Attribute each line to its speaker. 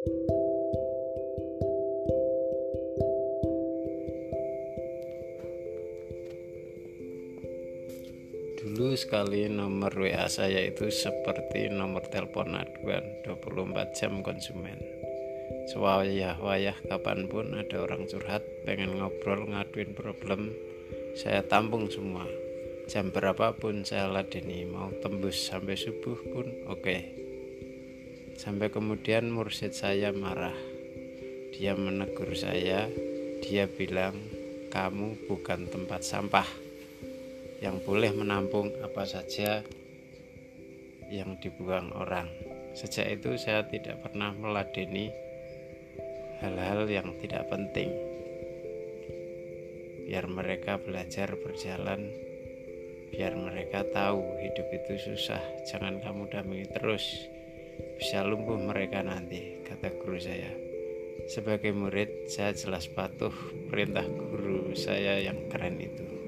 Speaker 1: Dulu sekali nomor WA saya itu seperti nomor telepon aduan 24 jam konsumen Sewayah-wayah kapan pun ada orang curhat pengen ngobrol ngaduin problem Saya tampung semua Jam berapapun saya ladeni mau tembus sampai subuh pun oke okay. Sampai kemudian mursid saya marah Dia menegur saya Dia bilang kamu bukan tempat sampah yang boleh menampung apa saja yang dibuang orang. Sejak itu saya tidak pernah meladeni hal-hal yang tidak penting. Biar mereka belajar berjalan, biar mereka tahu hidup itu susah. Jangan kamu dampingi terus, bisa lumpuh mereka nanti, kata guru saya. Sebagai murid, saya jelas patuh perintah guru saya yang keren itu.